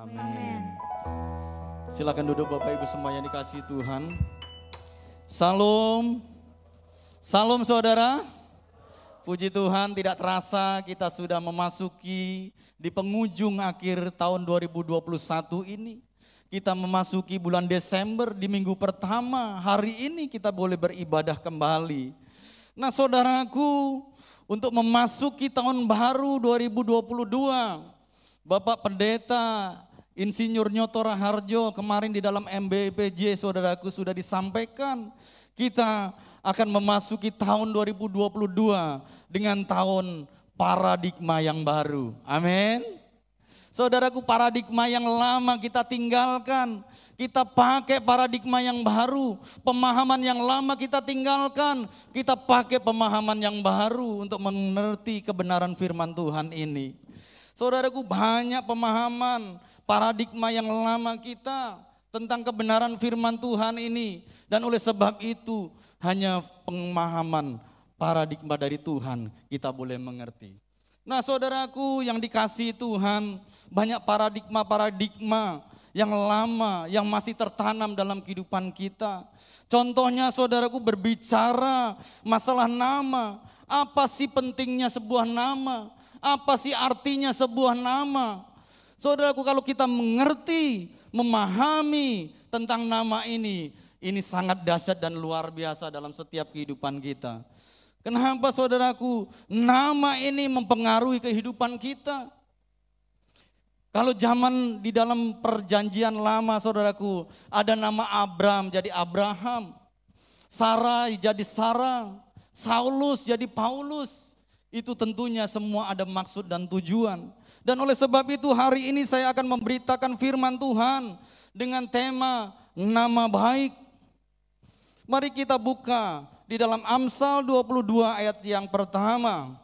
Amin. Silakan duduk Bapak Ibu semua yang dikasih Tuhan. Salam. Salam saudara. Puji Tuhan tidak terasa kita sudah memasuki di penghujung akhir tahun 2021 ini. Kita memasuki bulan Desember di minggu pertama. Hari ini kita boleh beribadah kembali. Nah saudaraku, untuk memasuki tahun baru 2022, Bapak Pendeta Insinyur Nyotora Harjo kemarin di dalam MBPJ saudaraku sudah disampaikan kita akan memasuki tahun 2022 dengan tahun paradigma yang baru. Amin. Saudaraku paradigma yang lama kita tinggalkan. Kita pakai paradigma yang baru. Pemahaman yang lama kita tinggalkan. Kita pakai pemahaman yang baru untuk mengerti kebenaran firman Tuhan ini. Saudaraku banyak pemahaman paradigma yang lama kita tentang kebenaran firman Tuhan ini. Dan oleh sebab itu hanya pemahaman paradigma dari Tuhan kita boleh mengerti. Nah saudaraku yang dikasih Tuhan banyak paradigma-paradigma yang lama yang masih tertanam dalam kehidupan kita. Contohnya saudaraku berbicara masalah nama. Apa sih pentingnya sebuah nama? Apa sih artinya sebuah nama? Saudaraku kalau kita mengerti, memahami tentang nama ini, ini sangat dahsyat dan luar biasa dalam setiap kehidupan kita. Kenapa saudaraku? Nama ini mempengaruhi kehidupan kita. Kalau zaman di dalam perjanjian lama saudaraku, ada nama Abram jadi Abraham. Sarah jadi Sarah, Saulus jadi Paulus. Itu tentunya semua ada maksud dan tujuan. Dan oleh sebab itu hari ini saya akan memberitakan firman Tuhan dengan tema nama baik. Mari kita buka di dalam Amsal 22 ayat yang pertama.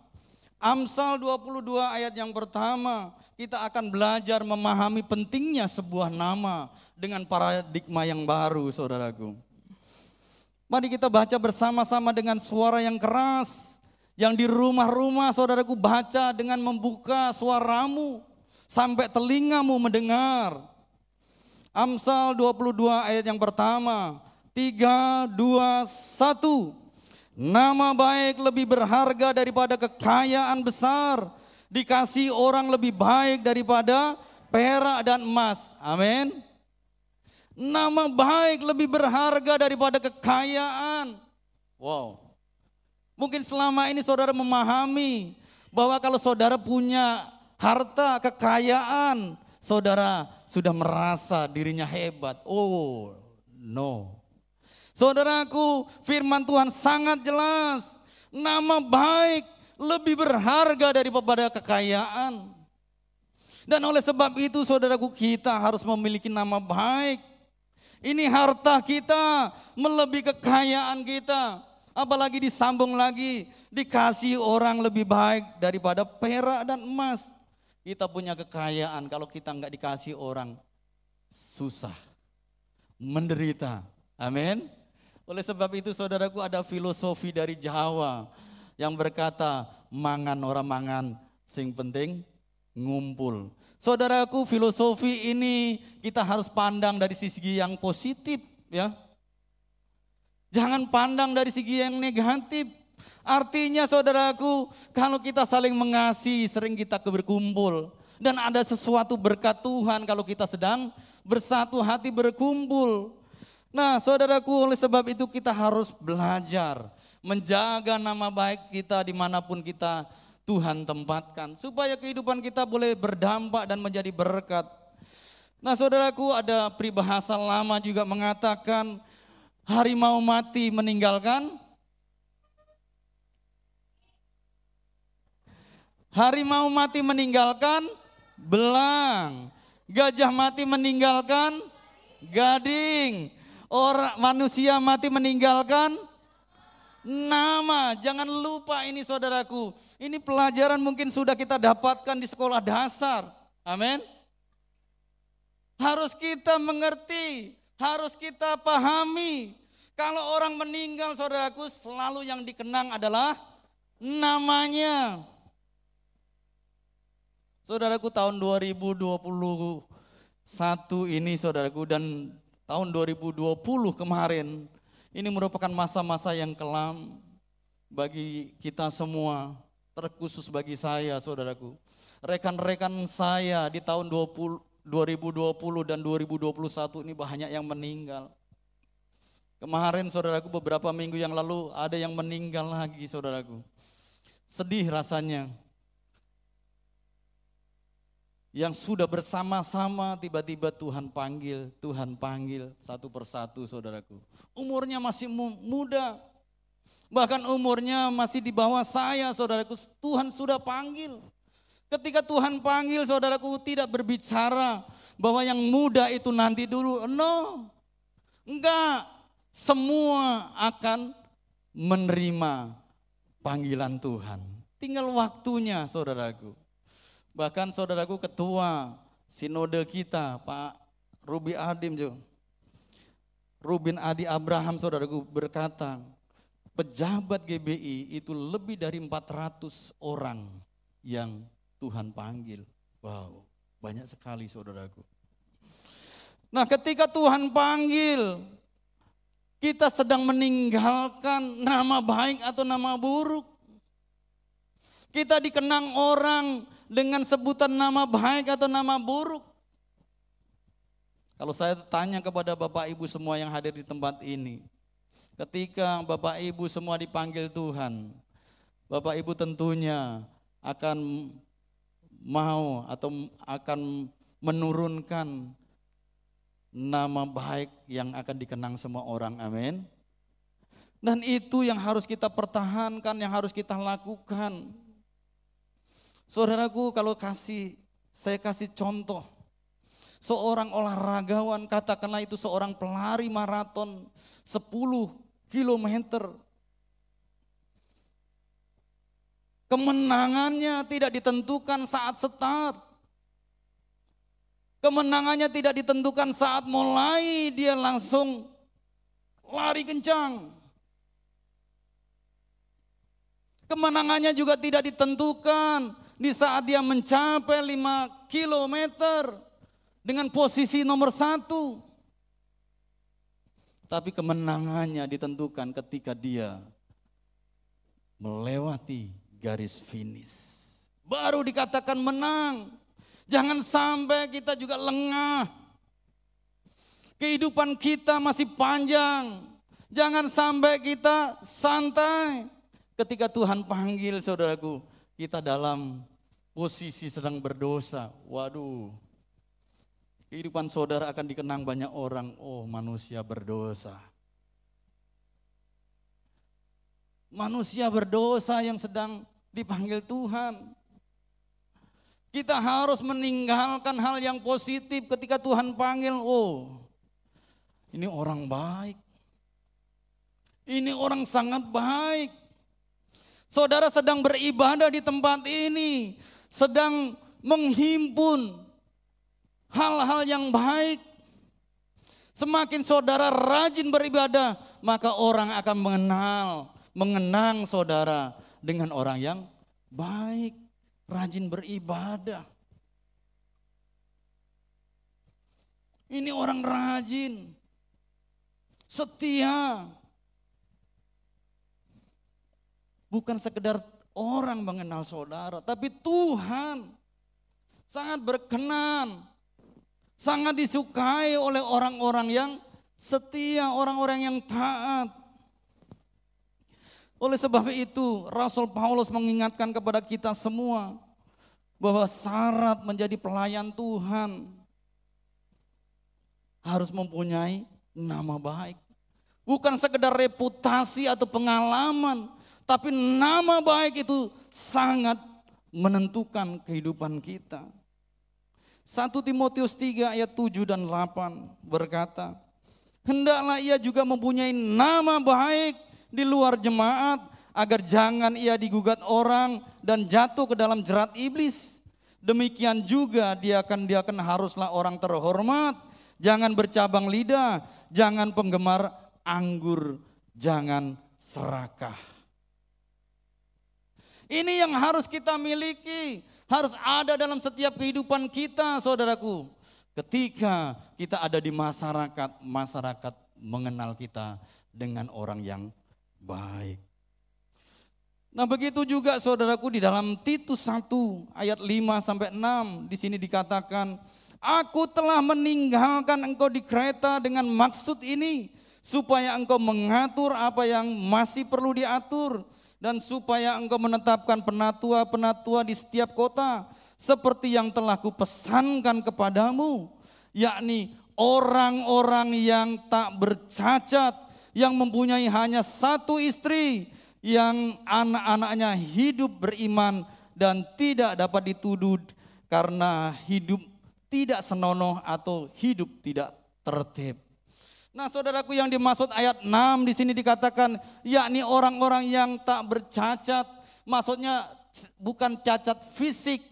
Amsal 22 ayat yang pertama, kita akan belajar memahami pentingnya sebuah nama dengan paradigma yang baru, saudaraku. Mari kita baca bersama-sama dengan suara yang keras. Yang di rumah-rumah saudaraku baca dengan membuka suaramu sampai telingamu mendengar. Amsal 22 ayat yang pertama. 3, 2, 1. Nama baik lebih berharga daripada kekayaan besar. Dikasih orang lebih baik daripada perak dan emas. Amin. Nama baik lebih berharga daripada kekayaan. Wow. Mungkin selama ini saudara memahami bahwa kalau saudara punya harta, kekayaan, saudara sudah merasa dirinya hebat. Oh, no. Saudaraku, firman Tuhan sangat jelas. Nama baik lebih berharga daripada kekayaan. Dan oleh sebab itu saudaraku kita harus memiliki nama baik. Ini harta kita melebihi kekayaan kita apalagi disambung lagi, dikasih orang lebih baik daripada perak dan emas. Kita punya kekayaan, kalau kita nggak dikasih orang, susah, menderita. Amin. Oleh sebab itu saudaraku ada filosofi dari Jawa yang berkata, mangan orang mangan, sing penting ngumpul. Saudaraku filosofi ini kita harus pandang dari sisi yang positif ya. Jangan pandang dari segi yang negatif. Artinya saudaraku, kalau kita saling mengasihi, sering kita berkumpul. Dan ada sesuatu berkat Tuhan kalau kita sedang bersatu hati berkumpul. Nah saudaraku oleh sebab itu kita harus belajar menjaga nama baik kita di mana pun kita Tuhan tempatkan. Supaya kehidupan kita boleh berdampak dan menjadi berkat. Nah saudaraku ada peribahasa lama juga mengatakan harimau mati meninggalkan Harimau mati meninggalkan belang. Gajah mati meninggalkan gading. Orang manusia mati meninggalkan nama. Jangan lupa ini saudaraku. Ini pelajaran mungkin sudah kita dapatkan di sekolah dasar. Amin. Harus kita mengerti harus kita pahami. Kalau orang meninggal saudaraku selalu yang dikenang adalah namanya. Saudaraku tahun 2020 satu ini saudaraku dan tahun 2020 kemarin ini merupakan masa-masa yang kelam bagi kita semua, terkhusus bagi saya saudaraku. Rekan-rekan saya di tahun 20, 2020 dan 2021 ini banyak yang meninggal. Kemarin saudaraku beberapa minggu yang lalu ada yang meninggal lagi saudaraku. Sedih rasanya yang sudah bersama-sama tiba-tiba Tuhan panggil, Tuhan panggil satu persatu saudaraku. Umurnya masih muda, bahkan umurnya masih di bawah saya saudaraku, Tuhan sudah panggil. Ketika Tuhan panggil saudaraku tidak berbicara bahwa yang muda itu nanti dulu, no, enggak, semua akan menerima panggilan Tuhan. Tinggal waktunya saudaraku. Bahkan saudaraku ketua sinode kita, Pak Rubi Adim jo. Rubin Adi Abraham saudaraku berkata, pejabat GBI itu lebih dari 400 orang yang Tuhan panggil. Wow, banyak sekali saudaraku. Nah ketika Tuhan panggil, kita sedang meninggalkan nama baik atau nama buruk. Kita dikenang orang dengan sebutan nama baik atau nama buruk? Kalau saya tanya kepada Bapak Ibu semua yang hadir di tempat ini, ketika Bapak Ibu semua dipanggil Tuhan, Bapak Ibu tentunya akan mau atau akan menurunkan nama baik yang akan dikenang semua orang. Amin. Dan itu yang harus kita pertahankan, yang harus kita lakukan. Saudaraku kalau kasih, saya kasih contoh. Seorang olahragawan, katakanlah itu seorang pelari maraton 10 kilometer. Kemenangannya tidak ditentukan saat start. Kemenangannya tidak ditentukan saat mulai dia langsung lari kencang. Kemenangannya juga tidak ditentukan di saat dia mencapai 5 kilometer dengan posisi nomor satu. Tapi kemenangannya ditentukan ketika dia melewati garis finish. Baru dikatakan menang. Jangan sampai kita juga lengah. Kehidupan kita masih panjang. Jangan sampai kita santai. Ketika Tuhan panggil saudaraku, kita dalam posisi sedang berdosa, waduh, kehidupan saudara akan dikenang banyak orang, oh manusia berdosa. Manusia berdosa yang sedang dipanggil Tuhan. Kita harus meninggalkan hal yang positif ketika Tuhan panggil, oh ini orang baik. Ini orang sangat baik. Saudara sedang beribadah di tempat ini, sedang menghimpun hal-hal yang baik. Semakin saudara rajin beribadah, maka orang akan mengenal, mengenang saudara dengan orang yang baik, rajin beribadah. Ini orang rajin, setia, Bukan sekedar orang mengenal saudara, tapi Tuhan sangat berkenan, sangat disukai oleh orang-orang yang setia, orang-orang yang taat. Oleh sebab itu, Rasul Paulus mengingatkan kepada kita semua bahwa syarat menjadi pelayan Tuhan harus mempunyai nama baik. Bukan sekedar reputasi atau pengalaman, tapi nama baik itu sangat menentukan kehidupan kita. 1 Timotius 3 ayat 7 dan 8 berkata, Hendaklah ia juga mempunyai nama baik di luar jemaat, agar jangan ia digugat orang dan jatuh ke dalam jerat iblis. Demikian juga dia akan dia akan haruslah orang terhormat, jangan bercabang lidah, jangan penggemar anggur, jangan serakah. Ini yang harus kita miliki, harus ada dalam setiap kehidupan kita, saudaraku. ketika kita ada di masyarakat, masyarakat mengenal kita dengan orang yang baik. Nah begitu juga saudaraku di dalam Titus 1 ayat 5 sampai 6 di sini dikatakan Aku telah meninggalkan engkau di kereta dengan maksud ini supaya engkau mengatur apa yang masih perlu diatur dan supaya engkau menetapkan penatua-penatua di setiap kota seperti yang telah kupesankan kepadamu yakni orang-orang yang tak bercacat yang mempunyai hanya satu istri yang anak-anaknya hidup beriman dan tidak dapat dituduh karena hidup tidak senonoh atau hidup tidak tertib. Nah, saudaraku yang dimaksud ayat 6 di sini dikatakan yakni orang-orang yang tak bercacat, maksudnya bukan cacat fisik,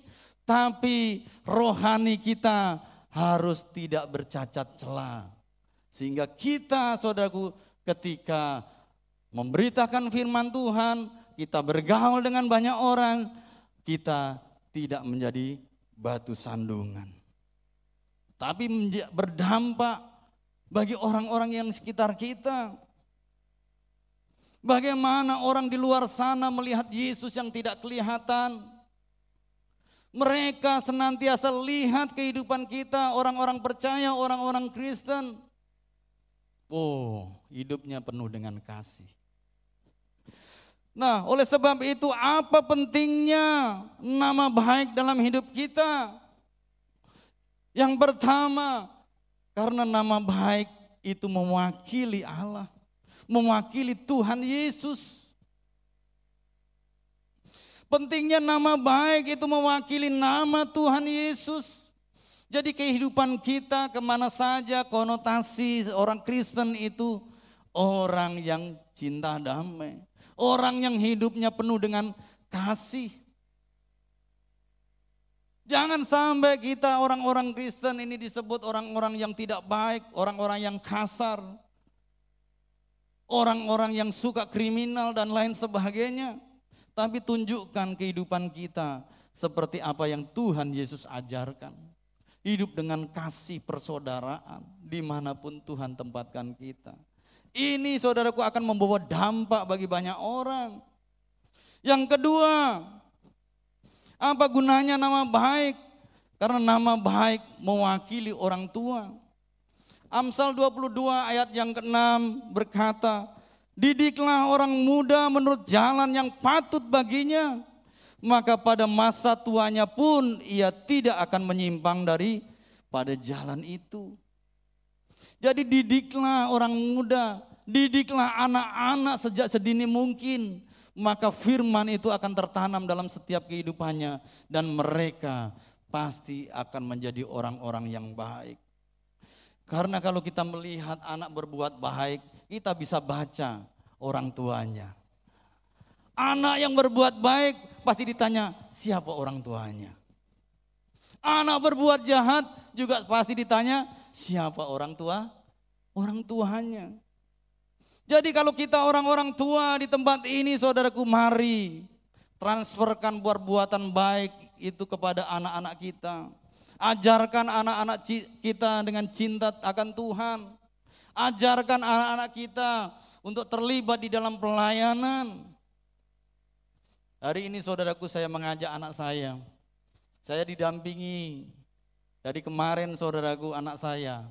tapi rohani kita harus tidak bercacat celah. Sehingga kita saudaraku ketika memberitakan firman Tuhan, kita bergaul dengan banyak orang, kita tidak menjadi batu sandungan. Tapi berdampak bagi orang-orang yang sekitar kita. Bagaimana orang di luar sana melihat Yesus yang tidak kelihatan. Mereka senantiasa lihat kehidupan kita, orang-orang percaya, orang-orang Kristen. Oh, hidupnya penuh dengan kasih. Nah, oleh sebab itu apa pentingnya nama baik dalam hidup kita? Yang pertama, karena nama baik itu mewakili Allah, mewakili Tuhan Yesus. Pentingnya nama baik itu mewakili nama Tuhan Yesus. Jadi kehidupan kita ke mana saja konotasi orang Kristen itu orang yang cinta damai Orang yang hidupnya penuh dengan kasih. Jangan sampai kita orang-orang Kristen ini disebut orang-orang yang tidak baik, orang-orang yang kasar, orang-orang yang suka kriminal dan lain sebagainya. Tapi tunjukkan kehidupan kita seperti apa yang Tuhan Yesus ajarkan. Hidup dengan kasih persaudaraan di mana pun Tuhan tempatkan kita. Ini saudaraku akan membawa dampak bagi banyak orang. Yang kedua, apa gunanya nama baik? Karena nama baik mewakili orang tua. Amsal 22 ayat yang ke-6 berkata, Didiklah orang muda menurut jalan yang patut baginya, maka pada masa tuanya pun ia tidak akan menyimpang dari pada jalan itu. Jadi didiklah orang muda, didiklah anak-anak sejak sedini mungkin. Maka firman itu akan tertanam dalam setiap kehidupannya. Dan mereka pasti akan menjadi orang-orang yang baik. Karena kalau kita melihat anak berbuat baik, kita bisa baca orang tuanya. Anak yang berbuat baik pasti ditanya siapa orang tuanya. Anak berbuat jahat juga pasti ditanya siapa orang tua? Orang tuanya. Jadi kalau kita orang-orang tua di tempat ini saudaraku mari transferkan perbuatan baik itu kepada anak-anak kita. Ajarkan anak-anak kita dengan cinta akan Tuhan. Ajarkan anak-anak kita untuk terlibat di dalam pelayanan. Hari ini saudaraku saya mengajak anak saya. Saya didampingi dari kemarin saudaraku anak saya,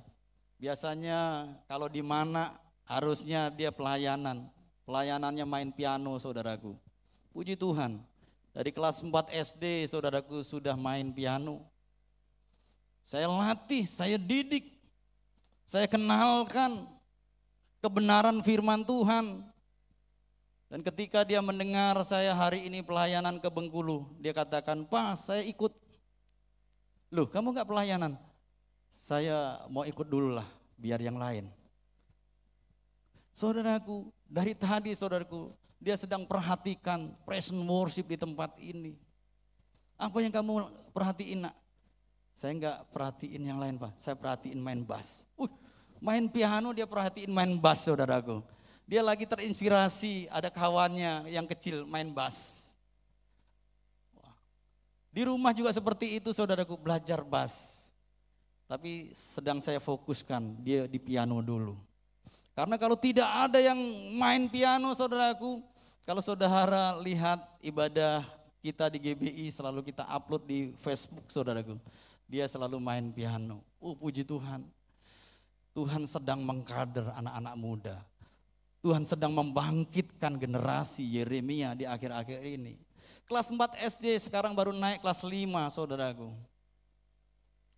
biasanya kalau di mana harusnya dia pelayanan. Pelayanannya main piano saudaraku. Puji Tuhan, dari kelas 4 SD saudaraku sudah main piano. Saya latih, saya didik, saya kenalkan kebenaran firman Tuhan. Dan ketika dia mendengar saya hari ini pelayanan ke Bengkulu, dia katakan, Pak saya ikut Loh kamu nggak pelayanan? Saya mau ikut dulu lah, biar yang lain. Saudaraku, dari tadi saudaraku, dia sedang perhatikan present worship di tempat ini. Apa yang kamu perhatiin nak? Saya nggak perhatiin yang lain pak, saya perhatiin main bass. Uh, main piano dia perhatiin main bass saudaraku. Dia lagi terinspirasi, ada kawannya yang kecil main bass. Di rumah juga seperti itu saudaraku belajar bass. Tapi sedang saya fokuskan dia di piano dulu. Karena kalau tidak ada yang main piano saudaraku, kalau saudara lihat ibadah kita di GBI selalu kita upload di Facebook saudaraku. Dia selalu main piano. Oh puji Tuhan. Tuhan sedang mengkader anak-anak muda. Tuhan sedang membangkitkan generasi Yeremia di akhir-akhir ini. Kelas 4 SD sekarang baru naik kelas 5 saudaraku.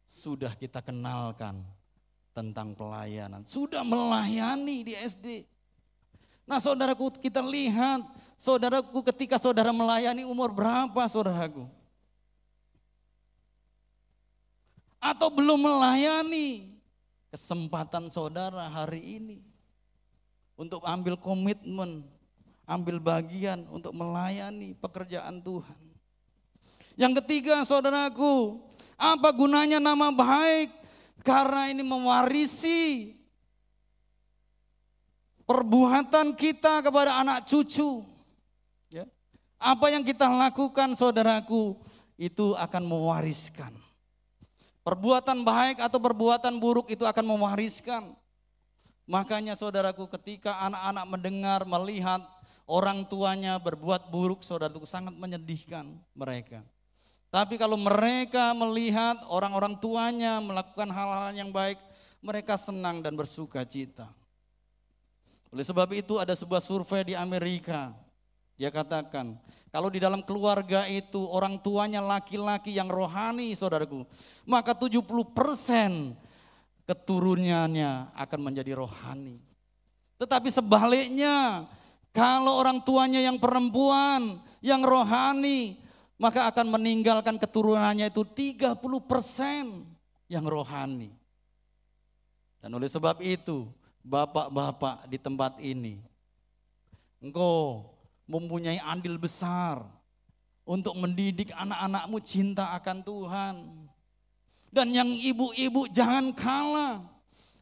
Sudah kita kenalkan tentang pelayanan. Sudah melayani di SD. Nah saudaraku kita lihat, saudaraku ketika saudara melayani umur berapa saudaraku? Atau belum melayani kesempatan saudara hari ini untuk ambil komitmen, ambil bagian untuk melayani pekerjaan Tuhan. Yang ketiga saudaraku, apa gunanya nama baik karena ini mewarisi perbuatan kita kepada anak cucu. Ya. Apa yang kita lakukan saudaraku itu akan mewariskan. Perbuatan baik atau perbuatan buruk itu akan mewariskan. Makanya saudaraku ketika anak-anak mendengar, melihat orang tuanya berbuat buruk, saudaraku sangat menyedihkan mereka. Tapi kalau mereka melihat orang-orang tuanya melakukan hal-hal yang baik, mereka senang dan bersuka cita. Oleh sebab itu ada sebuah survei di Amerika. Dia katakan, kalau di dalam keluarga itu orang tuanya laki-laki yang rohani saudaraku, maka 70 persen keturunannya akan menjadi rohani. Tetapi sebaliknya, kalau orang tuanya yang perempuan, yang rohani, maka akan meninggalkan keturunannya itu 30 persen yang rohani. Dan oleh sebab itu, bapak-bapak di tempat ini, engkau mempunyai andil besar untuk mendidik anak-anakmu cinta akan Tuhan. Dan yang ibu-ibu jangan kalah,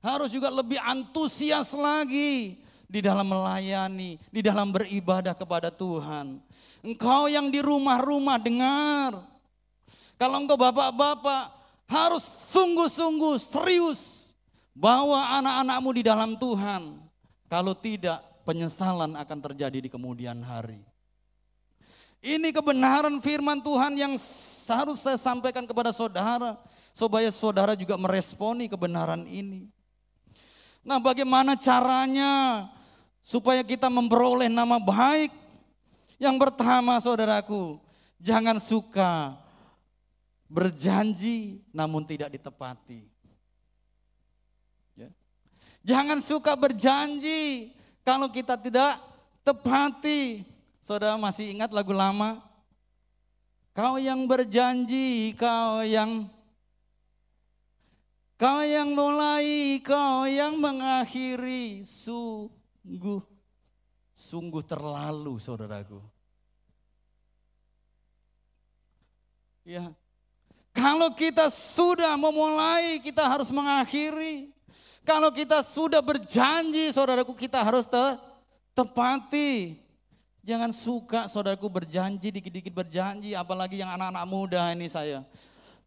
harus juga lebih antusias lagi di dalam melayani, di dalam beribadah kepada Tuhan. Engkau yang di rumah-rumah dengar. Kalau engkau bapak-bapak harus sungguh-sungguh serius bawa anak-anakmu di dalam Tuhan. Kalau tidak penyesalan akan terjadi di kemudian hari. Ini kebenaran firman Tuhan yang harus saya sampaikan kepada saudara. Supaya saudara juga meresponi kebenaran ini. Nah bagaimana caranya supaya kita memperoleh nama baik yang pertama saudaraku, jangan suka berjanji namun tidak ditepati. Ya. Jangan suka berjanji kalau kita tidak tepati. Saudara masih ingat lagu lama? Kau yang berjanji, kau yang Kau yang mulai, kau yang mengakhiri, sungguh, sungguh terlalu saudaraku. Ya. Kalau kita sudah memulai, kita harus mengakhiri. Kalau kita sudah berjanji, saudaraku, kita harus te tepati. Jangan suka saudaraku berjanji, dikit-dikit berjanji, apalagi yang anak-anak muda ini saya.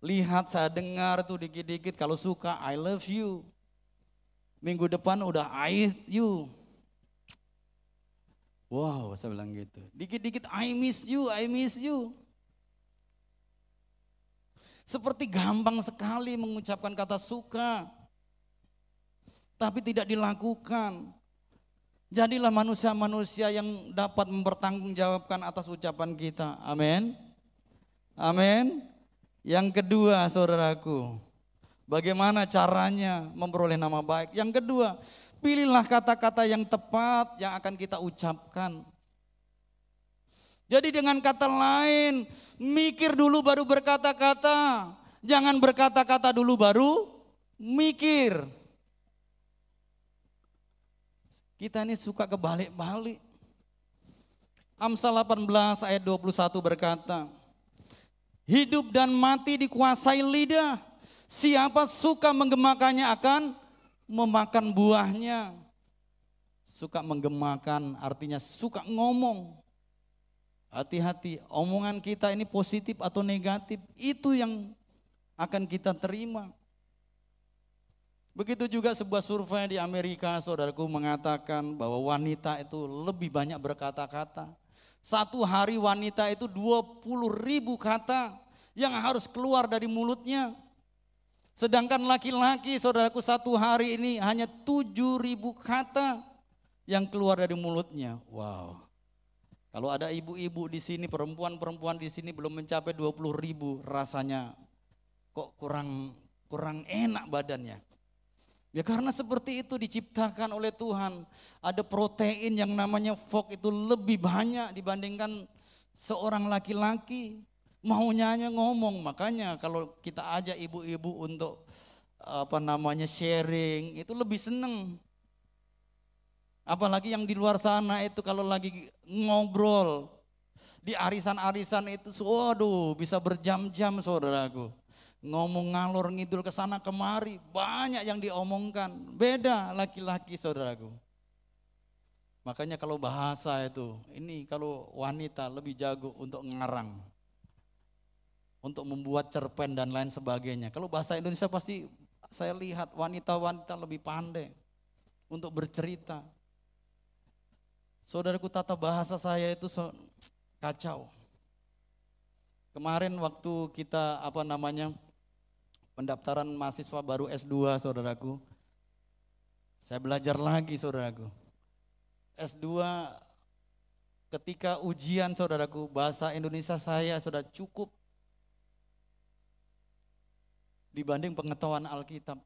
Lihat, saya dengar tuh dikit-dikit, kalau suka, I love you. Minggu depan udah I you. Wow, saya bilang gitu. Dikit-dikit I miss you, I miss you. Seperti gampang sekali mengucapkan kata suka, tapi tidak dilakukan. Jadilah manusia-manusia yang dapat mempertanggungjawabkan atas ucapan kita. Amin. Amin. Yang kedua, saudaraku, bagaimana caranya memperoleh nama baik? Yang kedua, pilihlah kata-kata yang tepat yang akan kita ucapkan. Jadi dengan kata lain, mikir dulu baru berkata-kata. Jangan berkata-kata dulu baru mikir. Kita ini suka kebalik-balik. Amsal 18 ayat 21 berkata, Hidup dan mati dikuasai lidah. Siapa suka menggemakannya akan memakan buahnya. Suka menggemakan artinya suka ngomong. Hati-hati, omongan kita ini positif atau negatif, itu yang akan kita terima. Begitu juga sebuah survei di Amerika, saudaraku mengatakan bahwa wanita itu lebih banyak berkata-kata. Satu hari wanita itu 20 ribu kata yang harus keluar dari mulutnya. Sedangkan laki-laki saudaraku satu hari ini hanya 7 ribu kata yang keluar dari mulutnya. Wow. Kalau ada ibu-ibu di sini, perempuan-perempuan di sini belum mencapai 20 ribu, rasanya kok kurang kurang enak badannya. Ya karena seperti itu diciptakan oleh Tuhan. Ada protein yang namanya fok itu lebih banyak dibandingkan seorang laki-laki. Maunya hanya ngomong. Makanya kalau kita ajak ibu-ibu untuk apa namanya sharing itu lebih seneng. Apalagi yang di luar sana itu kalau lagi ngobrol di arisan-arisan itu, waduh bisa berjam-jam saudaraku ngomong ngalor ngidul ke sana kemari, banyak yang diomongkan. Beda laki-laki saudaraku. Makanya kalau bahasa itu, ini kalau wanita lebih jago untuk ngarang. Untuk membuat cerpen dan lain sebagainya. Kalau bahasa Indonesia pasti saya lihat wanita-wanita lebih pandai untuk bercerita. Saudaraku tata bahasa saya itu kacau. Kemarin waktu kita apa namanya pendaftaran mahasiswa baru S2 saudaraku. Saya belajar lagi saudaraku. S2 ketika ujian saudaraku bahasa Indonesia saya sudah cukup dibanding pengetahuan Alkitab.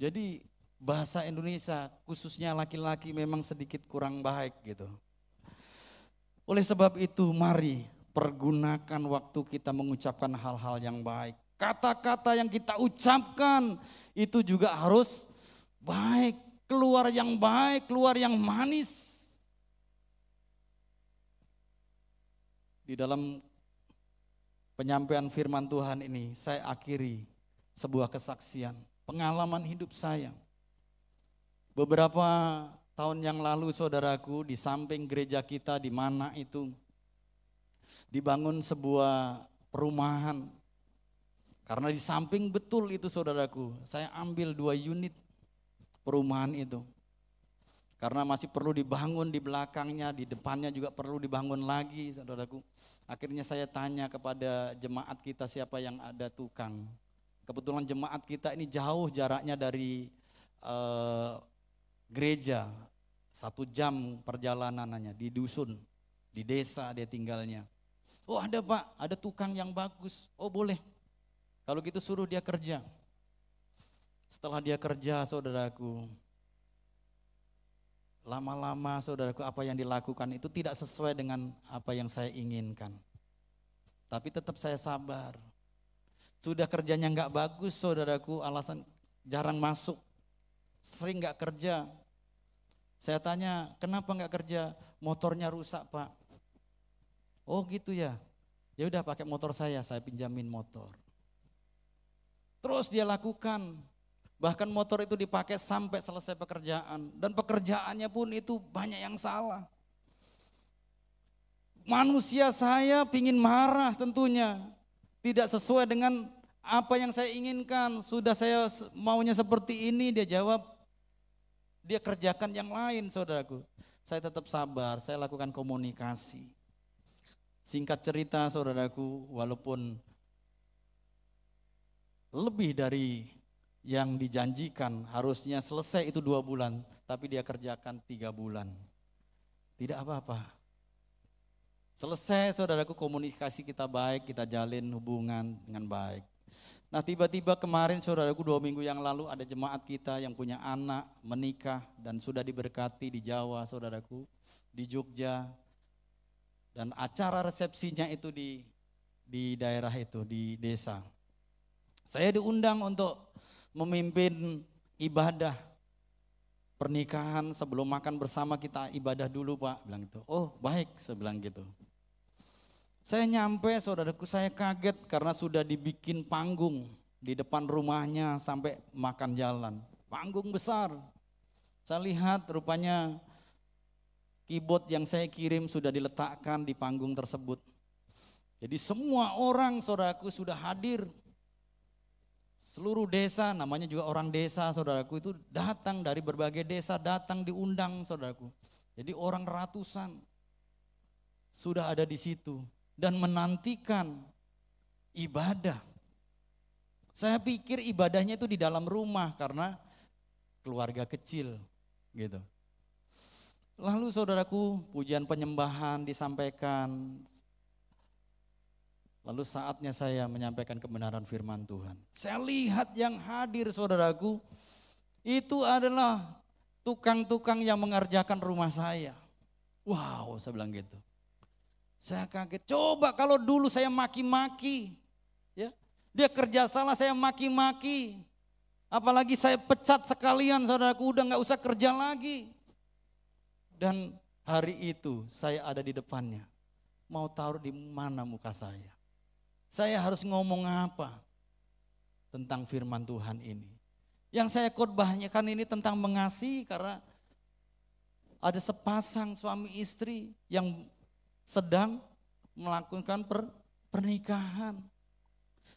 Jadi bahasa Indonesia khususnya laki-laki memang sedikit kurang baik gitu. Oleh sebab itu mari pergunakan waktu kita mengucapkan hal-hal yang baik. Kata-kata yang kita ucapkan itu juga harus baik, keluar yang baik, keluar yang manis. Di dalam penyampaian firman Tuhan ini saya akhiri sebuah kesaksian, pengalaman hidup saya. Beberapa tahun yang lalu saudaraku di samping gereja kita di mana itu dibangun sebuah perumahan. Karena di samping betul itu saudaraku, saya ambil dua unit perumahan itu. Karena masih perlu dibangun di belakangnya, di depannya juga perlu dibangun lagi saudaraku. Akhirnya saya tanya kepada jemaat kita siapa yang ada tukang. Kebetulan jemaat kita ini jauh jaraknya dari uh, gereja, satu jam perjalanannya di dusun, di desa dia tinggalnya. Oh ada pak, ada tukang yang bagus. Oh boleh. Kalau gitu suruh dia kerja. Setelah dia kerja saudaraku, lama-lama saudaraku apa yang dilakukan itu tidak sesuai dengan apa yang saya inginkan. Tapi tetap saya sabar. Sudah kerjanya nggak bagus saudaraku, alasan jarang masuk, sering nggak kerja. Saya tanya, kenapa nggak kerja? Motornya rusak pak. Oh gitu ya. Ya udah pakai motor saya, saya pinjamin motor. Terus dia lakukan. Bahkan motor itu dipakai sampai selesai pekerjaan. Dan pekerjaannya pun itu banyak yang salah. Manusia saya pingin marah tentunya. Tidak sesuai dengan apa yang saya inginkan. Sudah saya maunya seperti ini, dia jawab. Dia kerjakan yang lain saudaraku. Saya tetap sabar, saya lakukan komunikasi. Singkat cerita saudaraku, walaupun lebih dari yang dijanjikan harusnya selesai itu dua bulan, tapi dia kerjakan tiga bulan. Tidak apa-apa. Selesai saudaraku komunikasi kita baik, kita jalin hubungan dengan baik. Nah tiba-tiba kemarin saudaraku dua minggu yang lalu ada jemaat kita yang punya anak menikah dan sudah diberkati di Jawa saudaraku, di Jogja, dan acara resepsinya itu di di daerah itu, di desa. Saya diundang untuk memimpin ibadah pernikahan sebelum makan bersama kita ibadah dulu pak. Bilang itu oh baik saya gitu. Saya nyampe saudaraku saya kaget karena sudah dibikin panggung di depan rumahnya sampai makan jalan. Panggung besar. Saya lihat rupanya keyboard yang saya kirim sudah diletakkan di panggung tersebut. Jadi semua orang saudaraku sudah hadir. Seluruh desa, namanya juga orang desa saudaraku itu datang dari berbagai desa, datang diundang saudaraku. Jadi orang ratusan sudah ada di situ dan menantikan ibadah. Saya pikir ibadahnya itu di dalam rumah karena keluarga kecil gitu. Lalu saudaraku, pujian penyembahan disampaikan, Lalu saatnya saya menyampaikan kebenaran firman Tuhan. Saya lihat yang hadir saudaraku, itu adalah tukang-tukang yang mengerjakan rumah saya. Wow, saya bilang gitu. Saya kaget, coba kalau dulu saya maki-maki, ya, dia kerja salah saya maki-maki. Apalagi saya pecat sekalian saudaraku, udah nggak usah kerja lagi. Dan hari itu saya ada di depannya, mau taruh di mana muka saya. Saya harus ngomong apa tentang firman Tuhan ini. Yang saya khotbahkan ini tentang mengasihi karena ada sepasang suami istri yang sedang melakukan per, pernikahan.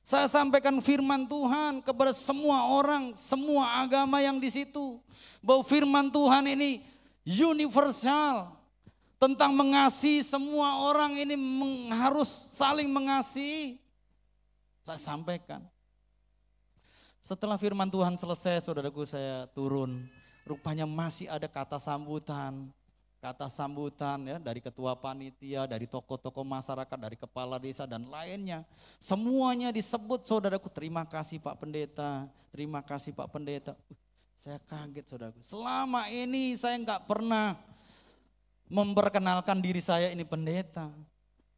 Saya sampaikan firman Tuhan kepada semua orang, semua agama yang di situ. Bahwa firman Tuhan ini universal. Tentang mengasihi semua orang ini harus saling mengasihi. Saya sampaikan. Setelah firman Tuhan selesai, saudaraku saya turun. Rupanya masih ada kata sambutan, kata sambutan ya dari ketua panitia, dari tokoh-tokoh masyarakat, dari kepala desa dan lainnya. Semuanya disebut saudaraku, terima kasih Pak Pendeta, terima kasih Pak Pendeta. Saya kaget saudaraku, selama ini saya nggak pernah memperkenalkan diri saya ini pendeta.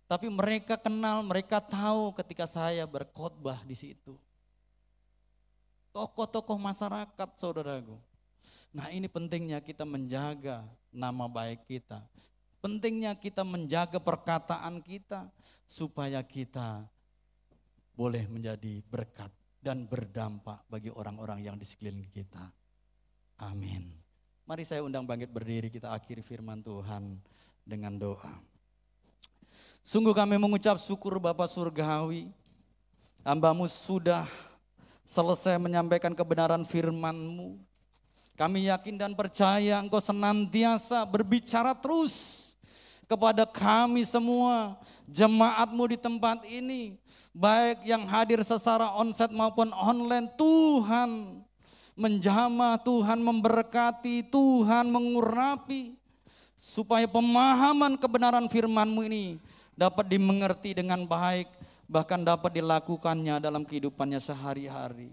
Tapi mereka kenal, mereka tahu ketika saya berkhotbah di situ. Tokoh-tokoh masyarakat saudaraku. Nah ini pentingnya kita menjaga nama baik kita. Pentingnya kita menjaga perkataan kita supaya kita boleh menjadi berkat dan berdampak bagi orang-orang yang di sekeliling kita. Amin. Mari saya undang bangkit berdiri kita akhiri firman Tuhan dengan doa. Sungguh kami mengucap syukur Bapak Surgawi. Hambamu sudah selesai menyampaikan kebenaran firman-Mu. Kami yakin dan percaya Engkau senantiasa berbicara terus kepada kami semua, jemaat-Mu di tempat ini, baik yang hadir secara onset maupun online, Tuhan menjama, Tuhan memberkati, Tuhan mengurapi, supaya pemahaman kebenaran firman-Mu ini dapat dimengerti dengan baik, bahkan dapat dilakukannya dalam kehidupannya sehari-hari.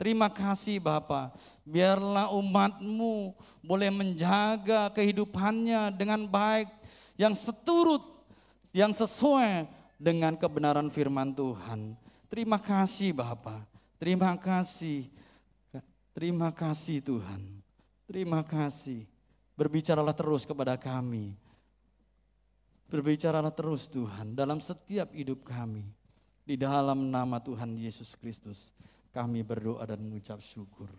Terima kasih Bapa, biarlah umatmu boleh menjaga kehidupannya dengan baik, yang seturut, yang sesuai dengan kebenaran firman Tuhan. Terima kasih Bapa, terima kasih, terima kasih Tuhan, terima kasih. Berbicaralah terus kepada kami, Berbicaralah terus Tuhan dalam setiap hidup kami. Di dalam nama Tuhan Yesus Kristus kami berdoa dan mengucap syukur.